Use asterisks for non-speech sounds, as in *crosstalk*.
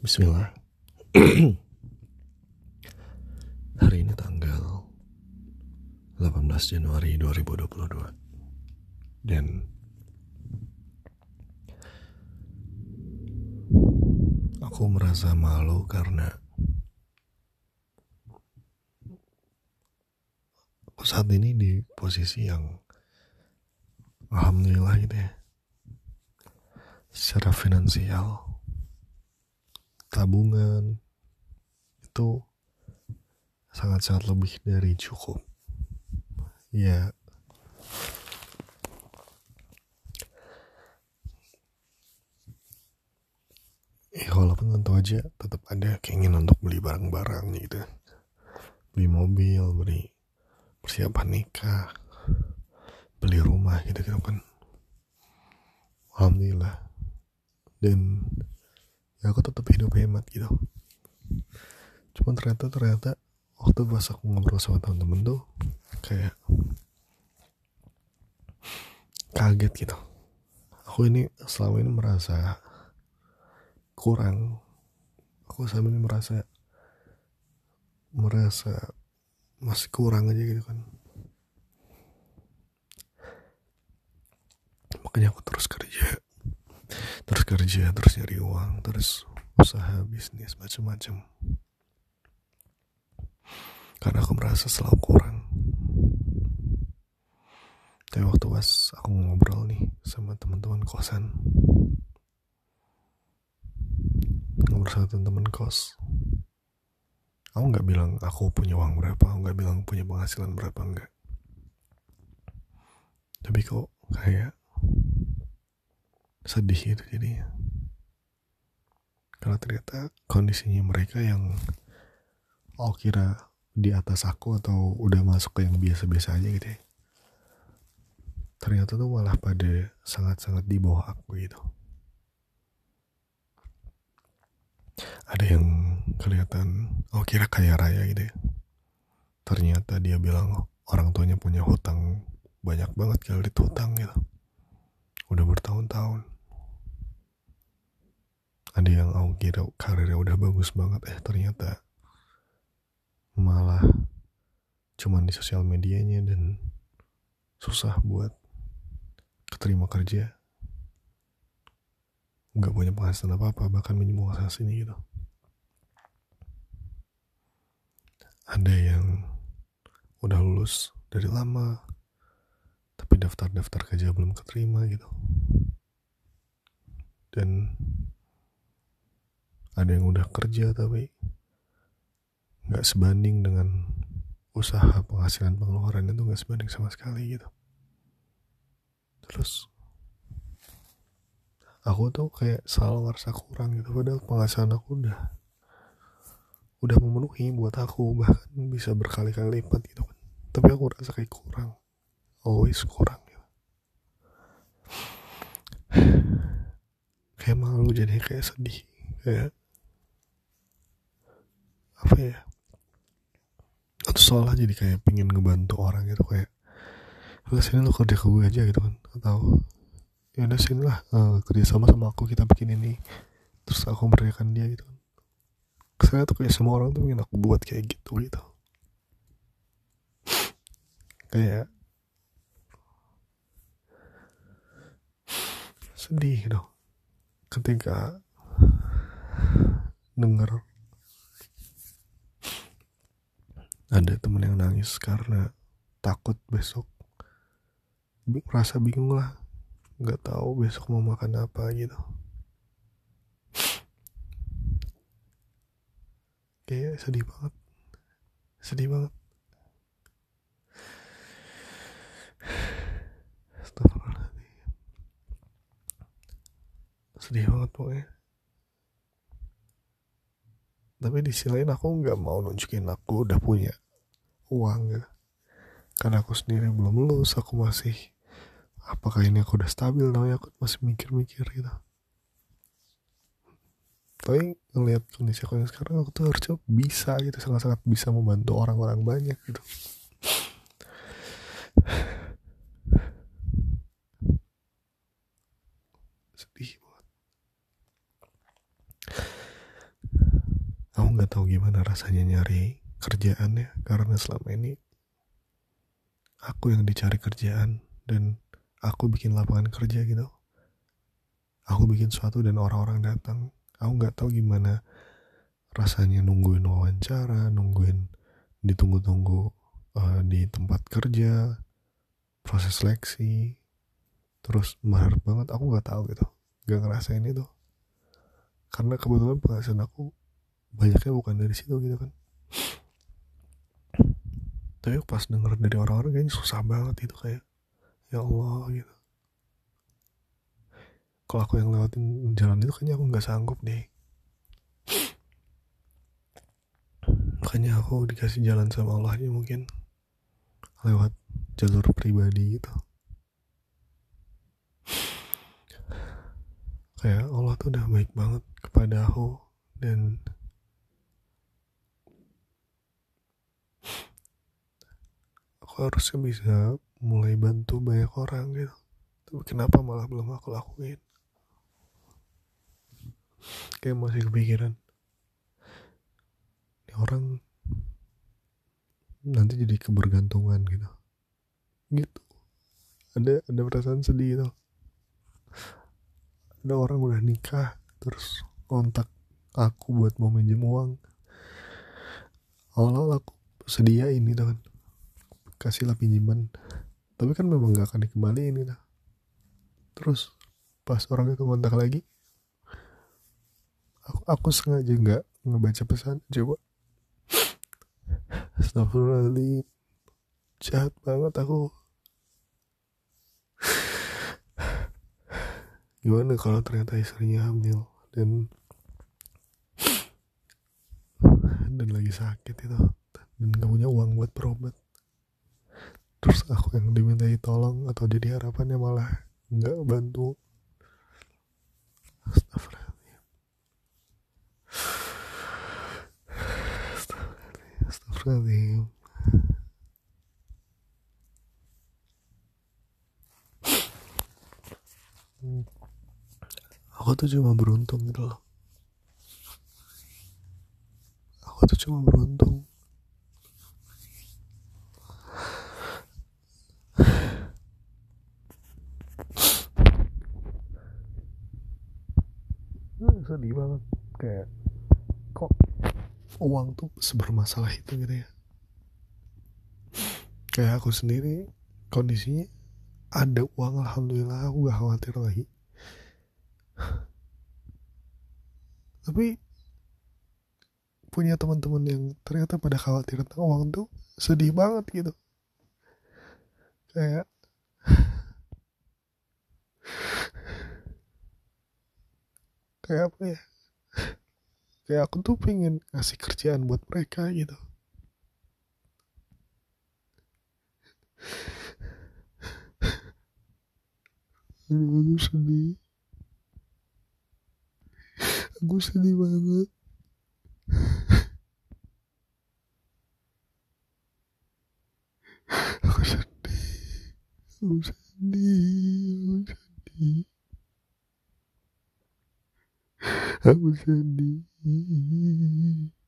Bismillah. *clears throat* Hari ini tanggal 18 Januari 2022 Dan Aku merasa malu karena Aku saat ini di posisi yang Alhamdulillah gitu ya. Secara finansial tabungan itu sangat-sangat lebih dari cukup. Ya, ya walaupun tentu aja tetap ada keinginan untuk beli barang-barang gitu, beli mobil, beli persiapan nikah, beli rumah gitu gitu kan. Alhamdulillah. Dan ya aku tetap hidup hemat gitu. Cuman ternyata ternyata waktu pas aku ngobrol sama temen-temen tuh kayak kaget gitu. Aku ini selama ini merasa kurang. Aku selama ini merasa merasa masih kurang aja gitu kan. Makanya aku terus kerja kerja terus nyari uang terus usaha bisnis macam-macam karena aku merasa selalu kurang. Tapi waktu pas aku ngobrol nih sama teman-teman kosan ngobrol sama teman-teman kos aku nggak bilang aku punya uang berapa aku nggak bilang punya penghasilan berapa enggak tapi kok kayak sedih itu jadinya. Karena ternyata kondisinya mereka yang oh kira di atas aku atau udah masuk ke yang biasa-biasa aja gitu ya. Ternyata tuh malah pada sangat-sangat di bawah aku gitu. Ada yang kelihatan oh kira kaya raya gitu ya. Ternyata dia bilang orang tuanya punya hutang banyak banget kali hutang gitu. Udah bertahun-tahun ada yang aku kira karirnya udah bagus banget. Eh ternyata malah cuman di sosial medianya dan susah buat keterima kerja. Nggak punya penghasilan apa apa bahkan minimum sana sini gitu. Ada yang udah lulus dari lama tapi daftar-daftar kerja belum keterima gitu. Dan ada yang udah kerja tapi nggak sebanding dengan usaha penghasilan pengeluaran itu nggak sebanding sama sekali gitu terus aku tuh kayak selalu ngerasa kurang gitu padahal penghasilan aku udah udah memenuhi buat aku bahkan bisa berkali-kali lipat gitu kan tapi aku rasa kayak kurang always kurang gitu. *sighs* kayak malu jadi kayak sedih kayak apa ya? Atau seolah jadi kayak pingin ngebantu orang gitu kayak udah sini lo kerja ke gue aja gitu kan. Atau ya udah sini lah uh, kerja sama sama aku kita bikin ini. Terus aku merdekakan dia gitu kan. Saya tuh kayak semua orang tuh ingin aku buat kayak gitu gitu. Kayak sedih dong. Ketika denger ada temen yang nangis karena takut besok. Merasa bingung lah. Nggak tahu besok mau makan apa gitu. Kayak sedih banget. Sedih banget. Sedih banget pokoknya tapi di sisi lain aku nggak mau nunjukin aku udah punya uang gitu. Karena aku sendiri belum lulus aku masih apakah ini aku udah stabil? Namanya aku masih mikir-mikir gitu. Tapi ngelihat kondisi aku yang sekarang aku tuh harusnya bisa gitu. Sangat-sangat bisa membantu orang-orang banyak gitu. *sighs* Sedih aku nggak tahu gimana rasanya nyari kerjaan ya karena selama ini aku yang dicari kerjaan dan aku bikin lapangan kerja gitu. Aku bikin sesuatu dan orang-orang datang. Aku nggak tahu gimana rasanya nungguin wawancara nungguin ditunggu-tunggu uh, di tempat kerja proses seleksi. Terus mahal banget aku nggak tahu gitu. Nggak ngerasain itu. Karena kebetulan penghasilan aku banyaknya bukan dari situ gitu kan. Tapi pas denger dari orang-orang kayaknya susah banget itu kayak ya Allah gitu. Kalau aku yang lewatin jalan itu kayaknya aku nggak sanggup deh. Makanya aku dikasih jalan sama Allah aja mungkin lewat jalur pribadi gitu. Kayak Allah tuh udah baik banget kepada aku dan harusnya bisa mulai bantu banyak orang gitu. Tapi kenapa malah belum aku lakuin? Kayak masih kepikiran. Ini orang nanti jadi kebergantungan gitu. Gitu. Ada ada perasaan sedih gitu. Ada orang udah nikah terus kontak aku buat mau minjem uang. Awal-awal aku sedia ini gitu kan kasihlah pinjaman. Tapi kan memang gak akan dikembaliin gitu. Terus pas orang itu kontak lagi aku, aku sengaja nggak ngebaca pesan. Coba. Astagfirullahaladzim. Jahat banget aku. Gimana kalau ternyata istrinya hamil dan dan lagi sakit itu. Dan gak punya uang buat berobat terus aku yang dimintai tolong atau jadi harapannya malah nggak bantu. Astagfirullah Astagfirullahaladzim. Aku tuh cuma beruntung gitu loh. Aku tuh cuma beruntung sedih banget. Kayak kok uang tuh sebermasalah itu gitu ya? Kayak aku sendiri kondisinya ada uang alhamdulillah aku gak khawatir lagi. Tapi punya teman-teman yang ternyata pada khawatir tentang uang tuh sedih banget gitu. Kayak kayak apa ya? Kayak aku tuh pengen ngasih kerjaan buat mereka gitu. Aduh, aku sedih. Aku sedih banget. Aku sedih. Aku sedih. Aku sedih aku sedih aku